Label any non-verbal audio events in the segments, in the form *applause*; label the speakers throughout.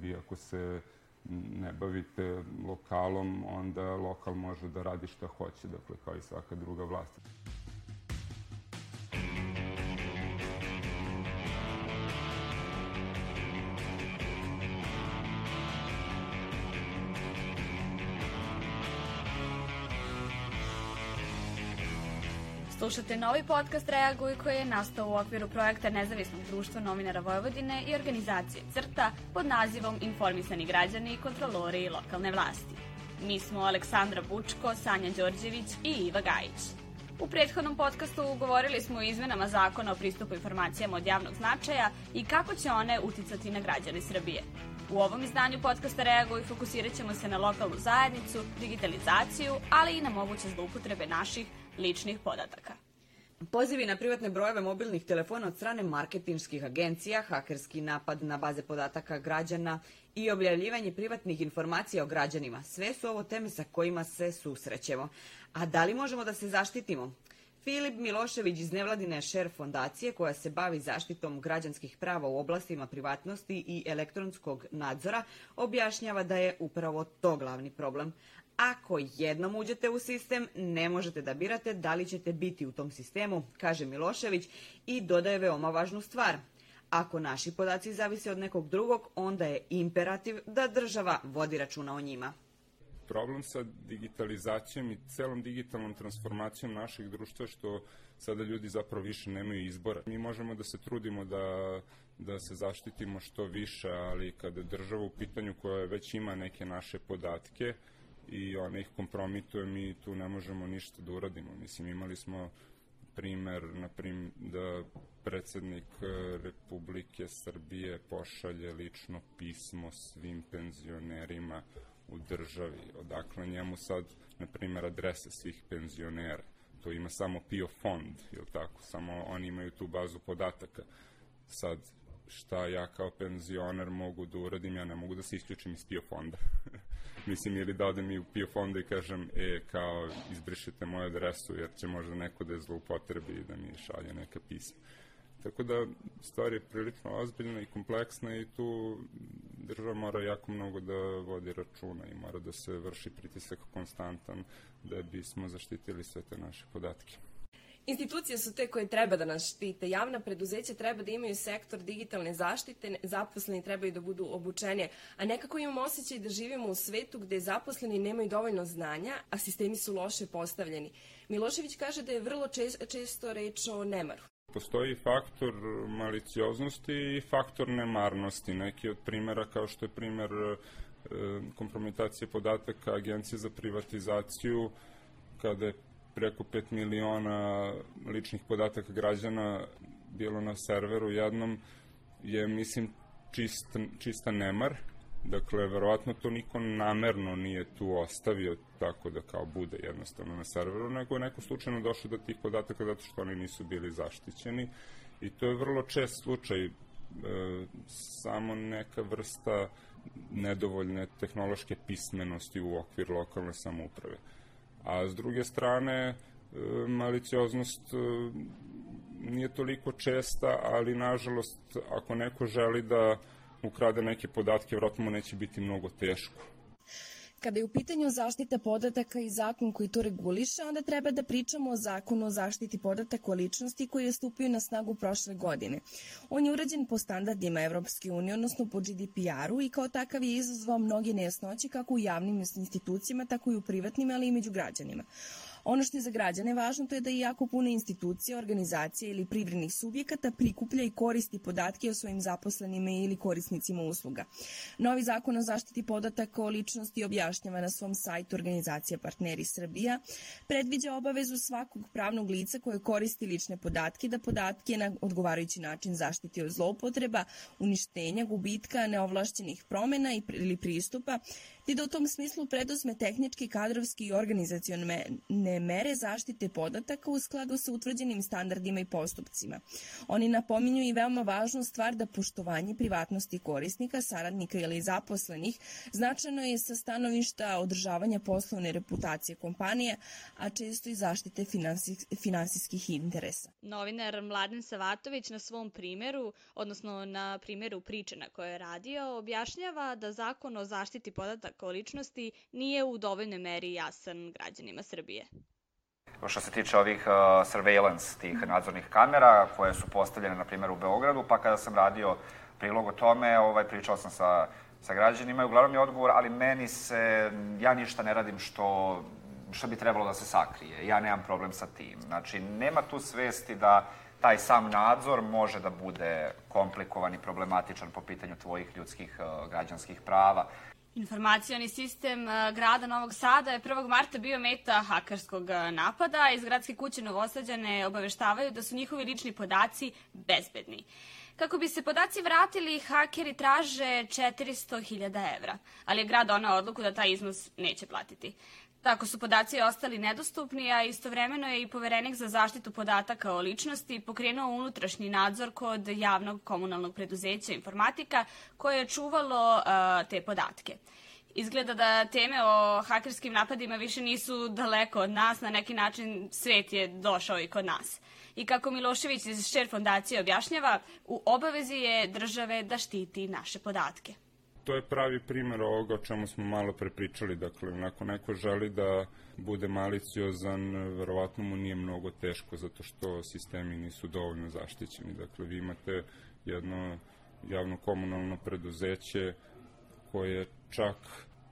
Speaker 1: Vi ako se ne bavite lokalom, onda lokal može da radi šta hoće, dakle, kao i svaka druga vlast.
Speaker 2: Slušate novi podcast Reaguj koji je nastao u okviru projekta Nezavisnog društva novinara Vojvodine i organizacije CRTA pod nazivom Informisani građani i kontrolori lokalne vlasti. Mi smo Aleksandra Bučko, Sanja Đorđević i Iva Gajić. U prethodnom podcastu govorili smo o izmenama zakona o pristupu informacijama od javnog značaja i kako će one uticati na građane Srbije. U ovom izdanju podcasta Reaguj fokusirat ćemo se na lokalnu zajednicu, digitalizaciju, ali i na moguće zloupotrebe naših ličnih podataka.
Speaker 3: Pozivi na privatne brojeve mobilnih telefona od strane marketinških agencija, hakerski napad na baze podataka građana i objavljivanje privatnih informacija o građanima. Sve su ovo teme sa kojima se susrećemo. A da li možemo da se zaštitimo? Filip Milošević iz Nevladine Šer fondacije koja se bavi zaštitom građanskih prava u oblastima privatnosti i elektronskog nadzora objašnjava da je upravo to glavni problem. Ako jednom uđete u sistem, ne možete da birate da li ćete biti u tom sistemu, kaže Milošević i dodaje veoma važnu stvar. Ako naši podaci zavise od nekog drugog, onda je imperativ da država vodi računa o njima
Speaker 1: problem sa digitalizacijom i celom digitalnom transformacijom našeg društva što sada ljudi zapravo više nemaju izbora. Mi možemo da se trudimo da, da se zaštitimo što više, ali kada država u pitanju koja već ima neke naše podatke, i ona ih kompromituje, mi tu ne možemo ništa da uradimo. Mislim, imali smo primer, na prim, da predsednik e, Republike Srbije pošalje lično pismo svim penzionerima u državi, odakle njemu sad, na primer, adrese svih penzionera. To ima samo PIO fond, ili tako, samo oni imaju tu bazu podataka. Sad, šta ja kao penzioner mogu da uradim, ja ne mogu da se isključim iz PIO fonda. *laughs* Mislim, ili da odem i u PIO fonda i kažem, e, kao, izbrišite moju adresu, jer će možda neko da je zloupotrebi i da mi šalje neka pisma. Tako da stvar je prilično ozbiljna i kompleksna i tu država mora jako mnogo da vodi računa i mora da se vrši pritisak konstantan da bismo zaštitili sve te naše podatke.
Speaker 4: Institucije su te koje treba da nas štite. Javna preduzeća treba da imaju sektor digitalne zaštite, zaposleni trebaju da budu obučeni, a nekako imamo osjećaj da živimo u svetu gde zaposleni nemaju dovoljno znanja, a sistemi su loše postavljeni. Milošević kaže da je vrlo često reč o nemaru.
Speaker 1: Postoji faktor malicioznosti i faktor nemarnosti. Neki od primera kao što je primer e, kompromitacije podataka Agencije za privatizaciju kada je preko 5 miliona ličnih podataka građana bilo na serveru jednom je, mislim, čist, čista nemar. Dakle, verovatno to niko namerno nije tu ostavio tako da kao bude jednostavno na serveru, nego je neko slučajno došao do tih podataka zato što oni nisu bili zaštićeni i to je vrlo čest slučaj e, samo neka vrsta nedovoljne tehnološke pismenosti u okvir lokalne samouprave a s druge strane e, malicioznost e, nije toliko česta, ali nažalost ako neko želi da ukrade neke podatke, vratno mu neće biti mnogo teško.
Speaker 4: Kada je u pitanju zaštita podataka i zakon koji to reguliše, onda treba da pričamo o zakonu o zaštiti podataka o ličnosti koji je stupio na snagu prošle godine. On je urađen po standardima Evropske unije, odnosno po GDPR-u i kao takav je izazvao mnoge nejasnoće kako u javnim institucijama, tako i u privatnim, ali i među građanima. Ono što je za građane važno to je da jako puno institucija, organizacija ili privrednih subjekata prikuplja i koristi podatke o svojim zaposlenima ili korisnicima usluga. Novi zakon o zaštiti podataka o ličnosti objašnjava na svom sajtu organizacija Partneri Srbija, predviđa obavezu svakog pravnog lica koje koristi lične podatke da podatke na odgovarajući način zaštiti od zloupotreba, uništenja, gubitka, neovlašćenih promena ili pristupa, te da u tom smislu preduzme tehnički, kadrovski i organizacione preduzme mere zaštite podataka u skladu sa utvrđenim standardima i postupcima. Oni napominju i veoma važnu stvar da poštovanje privatnosti korisnika, saradnika ili zaposlenih značajno je sa stanovišta održavanja poslovne reputacije kompanije, a često i zaštite finansijskih interesa.
Speaker 2: Novinar Mladen Savatović na svom primeru, odnosno na primeru priče na kojoj je radio, objašnjava da zakon o zaštiti podataka o ličnosti nije u dovoljnoj meri jasan građanima Srbije.
Speaker 5: Što se tiče ovih uh, surveillance, tih nadzornih kamera koje su postavljene, na primjer, u Beogradu, pa kada sam radio prilog o tome, ovaj, pričao sam sa, sa građanima i uglavnom je odgovor, ali meni se, ja ništa ne radim što, što bi trebalo da se sakrije. Ja nemam problem sa tim. Znači, nema tu svesti da taj sam nadzor može da bude komplikovan i problematičan po pitanju tvojih ljudskih uh, građanskih prava.
Speaker 2: Informacioni sistem uh, grada Novog Sada je 1. marta bio meta hakarskog uh, napada. Iz gradske kuće Novosađane obaveštavaju da su njihovi lični podaci bezbedni. Kako bi se podaci vratili, hakeri traže 400.000 evra, ali je grad donao odluku da taj iznos neće platiti. Tako su podaci ostali nedostupni, a istovremeno je i poverenik za zaštitu podataka o ličnosti pokrenuo unutrašnji nadzor kod javnog komunalnog preduzeća informatika koje je čuvalo uh, te podatke. Izgleda da teme o hakerskim napadima više nisu daleko od nas, na neki način svet je došao i kod nas. I kako Milošević iz Šer fondacije objašnjava, u obavezi je države da štiti naše podatke
Speaker 1: to je pravi primer ovoga o čemu smo malo prepričali. Dakle, ako neko želi da bude maliciozan, verovatno mu nije mnogo teško zato što sistemi nisu dovoljno zaštićeni. Dakle, vi imate jedno javno komunalno preduzeće koje čak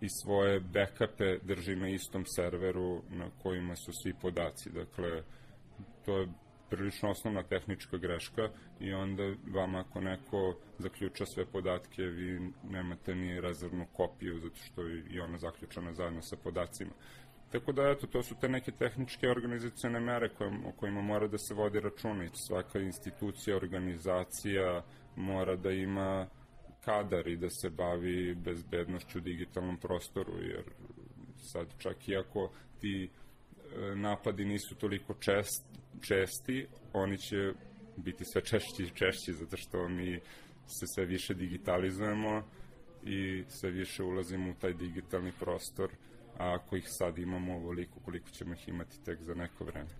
Speaker 1: i svoje backupe drži na istom serveru na kojima su svi podaci. Dakle, to je prilično osnovna tehnička greška i onda vama ako neko zaključa sve podatke, vi nemate ni rezervnu kopiju, zato što je i ona zaključana zajedno sa podacima. Tako da, eto, to su te neke tehničke organizacione mere koje, o kojima mora da se vodi računa. Svaka institucija, organizacija mora da ima kadar i da se bavi bezbednošću u digitalnom prostoru, jer sad čak i ako ti e, napadi nisu toliko čest, česti, oni će biti sve češći i češći zato što mi se sve više digitalizujemo i sve više ulazimo u taj digitalni prostor, a ako ih sad imamo ovoliko, koliko ćemo ih imati tek za neko vreme.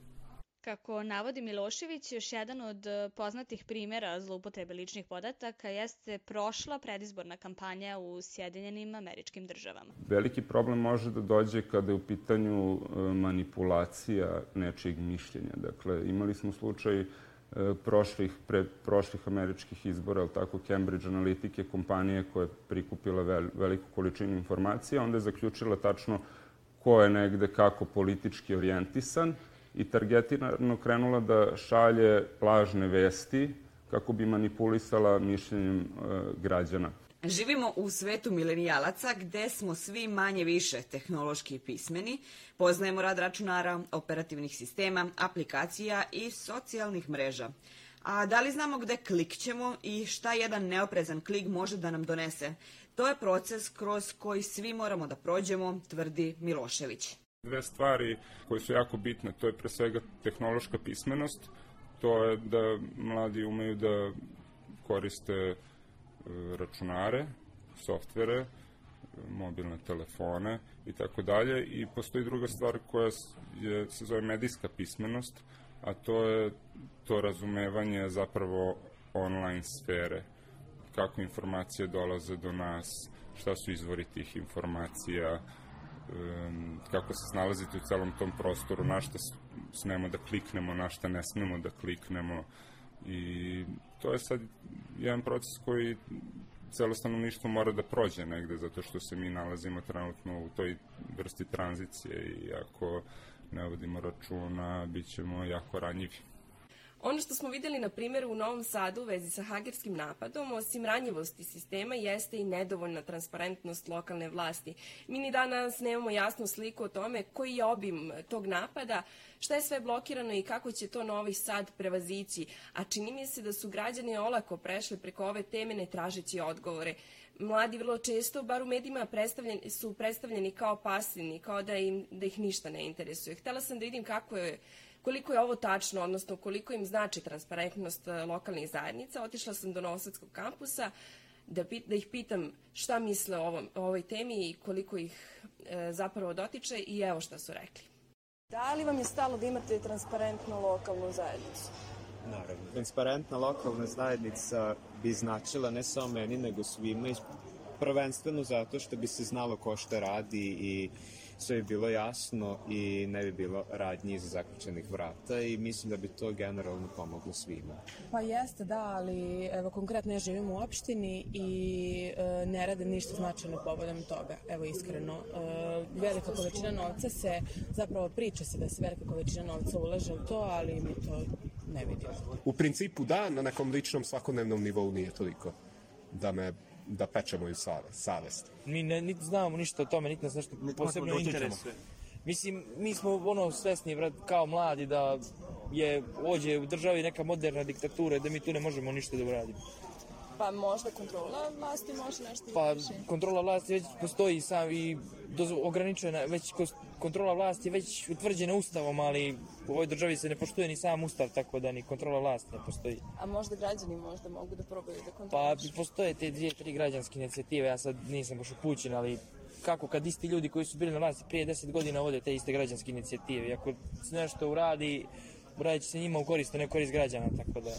Speaker 2: Kako navodi Milošević, još jedan od e, poznatih primera zloupotrebe ličnih podataka jeste prošla predizborna kampanja u Sjedinjenim američkim državama.
Speaker 1: Veliki problem može da dođe kada je u pitanju e, manipulacija nečijeg mišljenja. Dakle, imali smo slučaj e, prošlih, pred prošlih američkih izbora, ali tako Cambridge Analytica, kompanije koja je prikupila vel, veliku količinu informacija, onda je zaključila tačno ko je negde kako politički orijentisan i targetirano krenula da šalje lažne vesti kako bi manipulisala mišljenjem e, građana.
Speaker 3: Živimo u svetu milenijalaca gde smo svi manje više tehnološki pismeni, poznajemo rad računara, operativnih sistema, aplikacija i socijalnih mreža. A da li znamo gde klikćemo i šta jedan neoprezan klik može da nam donese? To je proces kroz koji svi moramo da prođemo, tvrdi Milošević.
Speaker 1: Dve stvari koje su jako bitne, to je pre svega tehnološka pismenost, to je da mladi umeju da koriste e, računare, softvere, mobilne telefone i tako dalje i postoji druga stvar koja je, se zove medijska pismenost, a to je to razumevanje zapravo online sfere, kako informacije dolaze do nas, šta su izvori tih informacija, kako se snalazite u celom tom prostoru, na šta smemo da kliknemo, na šta ne smemo da kliknemo i to je sad jedan proces koji celo stanovništvo mora da prođe negde, zato što se mi nalazimo trenutno u toj vrsti tranzicije i ako ne vodimo računa, bit ćemo jako ranjivi.
Speaker 4: Ono što smo videli na primjeru u Novom Sadu u vezi sa hakerskim napadom, osim ranjivosti sistema, jeste i nedovoljna transparentnost lokalne vlasti. Mi ni danas nemamo jasnu sliku o tome koji je obim tog napada, šta je sve blokirano i kako će to Novi Sad prevazići, a čini mi se da su građani olako prešli preko ove teme ne tražeći odgovore. mladi vrlo često, bar u medijima, predstavljeni, su predstavljeni kao pasivni, kao da, im, da ih ništa ne interesuje. Htela sam da vidim kako je koliko je ovo tačno, odnosno koliko im znači transparentnost e, lokalnih zajednica. Otišla sam do Novosadskog kampusa da, da ih pitam šta misle o, ovom, o ovoj temi i koliko ih e, zapravo dotiče i evo šta su rekli.
Speaker 6: Da li vam je stalo da imate transparentnu lokalnu zajednicu?
Speaker 7: Naravno. Transparentna lokalna zajednica bi značila ne samo meni, nego svima, prvenstveno zato što bi se znalo ko šta radi i sve bi bilo jasno i ne bi bilo radnji iza zaključenih vrata i mislim da bi to generalno pomoglo svima.
Speaker 6: Pa jeste, da, ali evo konkretno ja živim u opštini i e, ne radim ništa značajno povodom toga, evo iskreno. E, velika količina novca se, zapravo priča se da se velika količina novca ulaže u to, ali mi to ne vidimo.
Speaker 8: U principu da, na nekom ličnom svakodnevnom nivou nije toliko da me da peče moju savest.
Speaker 9: Mi ne, niti znamo ništa o tome, niti nas nešto posebno interesuje. Mislim, mi smo ono svesni, vrat, kao mladi, da je ođe u državi neka moderna diktatura da mi tu ne možemo ništa da uradimo.
Speaker 6: Pa možda kontrola vlasti može nešto
Speaker 9: Pa kontrola vlasti već postoji sam i ograničena, već kontrola vlasti je već utvrđena ustavom, ali u ovoj državi se ne poštuje ni sam ustav, tako da ni kontrola vlasti ne postoji.
Speaker 6: A možda građani možda mogu da probaju da kontrolišu?
Speaker 9: Pa postoje te dvije, tri građanske inicijative, ja sad nisam baš upućen, ali kako kad isti ljudi koji su bili na vlasti prije 10 godina vode te iste građanske inicijative. I ako se nešto uradi, uradit će se njima u korist, a ne korist građana, tako da...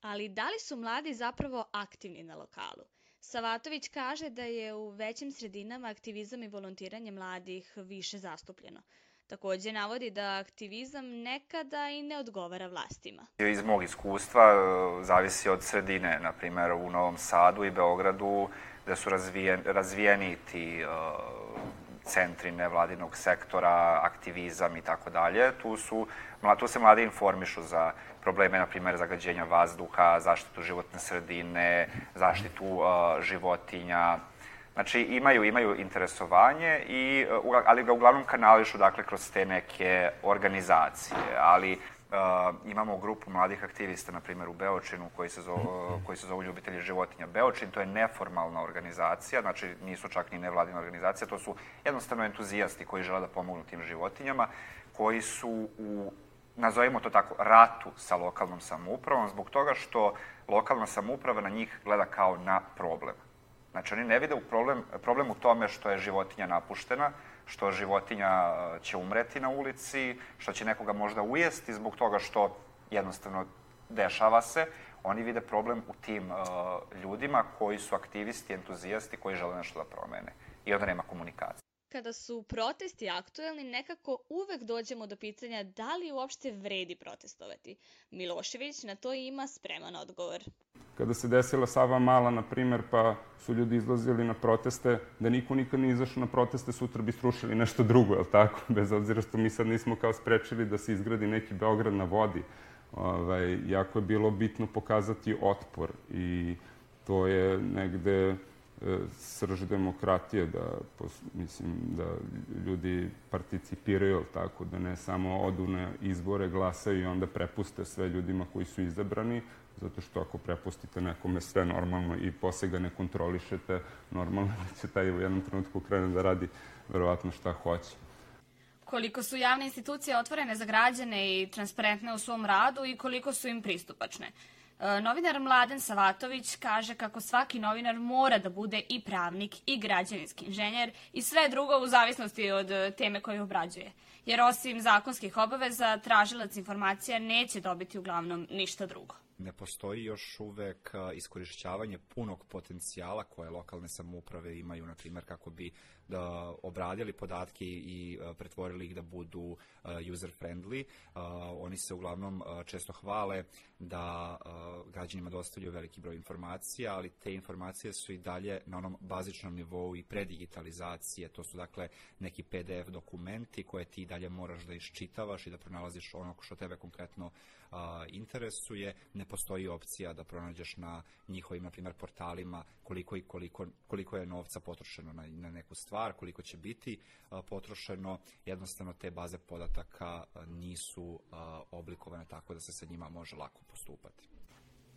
Speaker 2: Ali da li su mladi zapravo aktivni na lokalu? Savatović kaže da je u većim sredinama aktivizam i volontiranje mladih više zastupljeno. Takođe navodi da aktivizam nekada i ne odgovara vlastima.
Speaker 5: Iz mog iskustva e, zavisi od sredine, na primjer u Novom Sadu i Beogradu, gde su razvijen, razvijeni ti uh, centri nevladinog sektora, aktivizam i tako dalje. Tu su, tu se mladi informišu za probleme, na primjer, zagađenja vazduha, zaštitu životne sredine, zaštitu uh, životinja. Znači, imaju, imaju interesovanje, i, uh, ali ga uglavnom kanališu, dakle, kroz te neke organizacije. Ali uh, imamo grupu mladih aktivista, na primjer, u Beočinu, koji se, zovu, uh, koji se zovu Ljubitelji životinja Beočin. To je neformalna organizacija, znači nisu čak ni nevladina organizacija, to su jednostavno entuzijasti koji žele da pomognu tim životinjama, koji su u nazovimo to tako, ratu sa lokalnom samoupravom zbog toga što lokalna samouprava na njih gleda kao na problem. Znači, oni ne vide u problem, problem u tome što je životinja napuštena, što životinja e, će umreti na ulici, što će nekoga možda ujesti zbog toga što jednostavno dešava se. Oni vide problem u tim uh, ljudima koji su aktivisti, entuzijasti, koji žele nešto da promene. I onda nema komunikacije.
Speaker 2: Kada su protesti aktuelni, nekako uvek dođemo do pitanja da li uopšte vredi protestovati. Milošević na to ima spreman odgovor.
Speaker 1: Kada se desila Sava Mala, na primer, pa su ljudi izlazili na proteste, da niko nikad nije izašao na proteste, sutra bi strušili nešto drugo, je li tako? *laughs* Bez obzira što mi sad nismo kao sprečili da se izgradi neki Beograd na vodi. Ovaj, jako je bilo bitno pokazati otpor i to je negde srž demokratije, da, mislim, da ljudi participiraju, tako, da ne samo odu na izbore, glasaju i onda prepuste sve ljudima koji su izabrani, zato što ako prepustite nekome sve normalno i posle ga ne kontrolišete, normalno da će taj u jednom trenutku krene da radi verovatno šta hoće.
Speaker 2: Koliko su javne institucije otvorene za građane i transparentne u svom radu i koliko su im pristupačne. E, novinar Mladen Savatović kaže kako svaki novinar mora da bude i pravnik i građevinski inženjer i sve drugo u zavisnosti od e, teme koju obrađuje. Jer osim zakonskih obaveza, tražilac informacija neće dobiti uglavnom ništa drugo
Speaker 5: ne postoji još uvek iskorišćavanje punog potencijala koje lokalne samouprave imaju, na primjer, kako bi da obradili podatke i pretvorili ih da budu user friendly. Oni se uglavnom često hvale da građanima dostavljaju veliki broj informacija, ali te informacije su i dalje na onom bazičnom nivou i predigitalizacije. To su dakle neki PDF dokumenti koje ti dalje moraš da iščitavaš i da pronalaziš ono što tebe konkretno interesuje, ne postoji opcija da pronađeš na njihovim, na primjer, portalima koliko i koliko, koliko je novca potrošeno na, na neku stvar, koliko će biti potrošeno, jednostavno te baze podataka nisu oblikovane tako da se sa njima može lako postupati.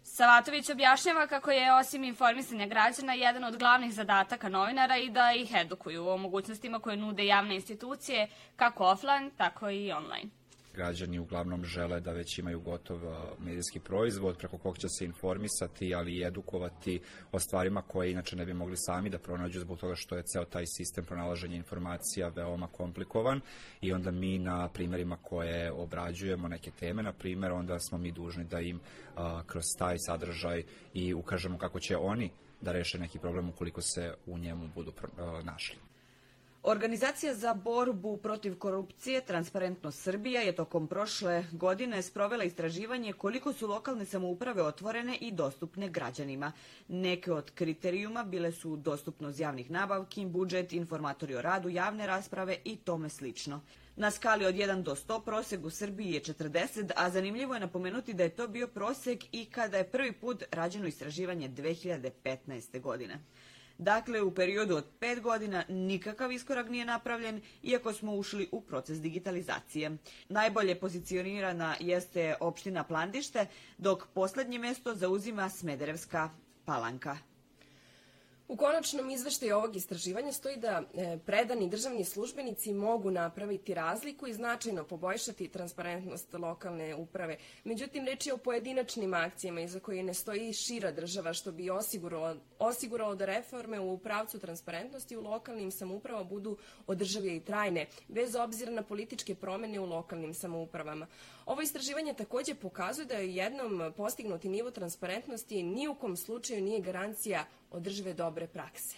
Speaker 2: Savatović objašnjava kako je osim informisanja građana jedan od glavnih zadataka novinara i da ih edukuju o mogućnostima koje nude javne institucije kako offline, tako i online
Speaker 10: građani uglavnom žele da već imaju gotov medijski proizvod preko kog će se informisati, ali i edukovati o stvarima koje inače ne bi mogli sami da pronađu zbog toga što je ceo taj sistem pronalaženja informacija veoma komplikovan i onda mi na primerima koje obrađujemo neke teme, na primer, onda smo mi dužni da im a, kroz taj sadržaj i ukažemo kako će oni da reše neki problem ukoliko se u njemu budu pro, uh, našli.
Speaker 3: Organizacija za borbu protiv korupcije Transparentnost Srbija je tokom prošle godine sprovela istraživanje koliko su lokalne samouprave otvorene i dostupne građanima. Neke od kriterijuma bile su dostupnost javnih nabavki, budžet, informatori o radu, javne rasprave i tome slično. Na skali od 1 do 100 prosek u Srbiji je 40, a zanimljivo je napomenuti da je to bio prosek i kada je prvi put rađeno istraživanje 2015. godine. Dakle, u periodu od pet godina nikakav iskorak nije napravljen, iako smo ušli u proces digitalizacije. Najbolje pozicionirana jeste opština Plandište, dok poslednje mesto zauzima Smederevska palanka.
Speaker 11: U konačnom izveštaju ovog istraživanja stoji da e, predani državni službenici mogu napraviti razliku i značajno poboljšati transparentnost lokalne uprave. Međutim, reč je o pojedinačnim akcijama iza koje ne stoji šira država, što bi osiguralo, osiguralo da reforme u pravcu transparentnosti u lokalnim samoupravama budu održavije i trajne, bez obzira na političke promene u lokalnim samoupravama. Ovo istraživanje takođe pokazuje da je jednom postignuti nivo transparentnosti ni u kom slučaju nije garancija održive dobre prakse.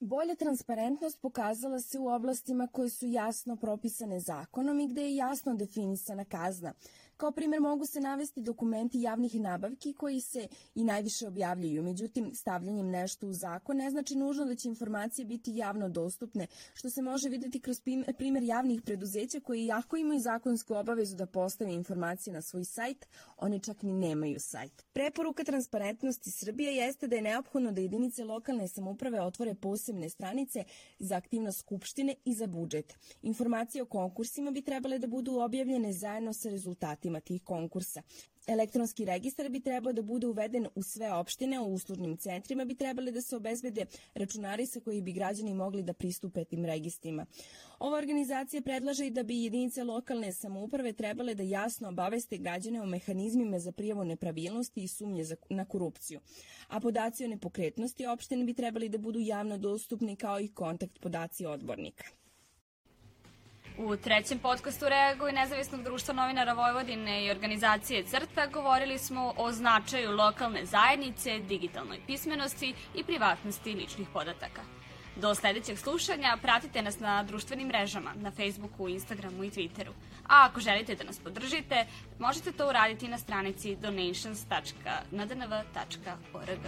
Speaker 4: Bolja transparentnost pokazala se u oblastima koje su jasno propisane zakonom i gde je jasno definisana kazna. Kao primer mogu se navesti dokumenti javnih nabavki koji se i najviše objavljuju. Međutim, stavljanjem nešto u zakon ne znači nužno da će informacije biti javno dostupne, što se može videti kroz primer javnih preduzeća koji jako imaju zakonsku obavezu da postave informacije na svoj sajt, oni čak ni nemaju sajt. Preporuka transparentnosti Srbije jeste da je neophodno da jedinice lokalne samuprave otvore posebne stranice za aktivnost skupštine i za budžet. Informacije o konkursima bi trebale da budu objavljene zajedno sa rezultatima rezultatima tih konkursa. Elektronski registar bi trebao da bude uveden u sve opštine, u uslužnim centrima bi trebali da se obezbede računari sa koji bi građani mogli da pristupe tim registrima. Ova organizacija predlaže i da bi jedinice lokalne samouprave trebale da jasno obaveste građane o mehanizmima za prijavu nepravilnosti i sumnje na korupciju. A podaci o nepokretnosti opštine bi trebali da budu javno dostupni kao i kontakt podaci odbornika.
Speaker 2: U trećem podcastu Reaguj nezavisnog društva novinara Vojvodine i organizacije CRTA govorili smo o značaju lokalne zajednice, digitalnoj pismenosti i privatnosti ličnih podataka. Do sledećeg slušanja pratite nas na društvenim mrežama, na Facebooku, Instagramu i Twitteru. A ako želite da nas podržite, možete to uraditi na stranici donations.nadnv.org.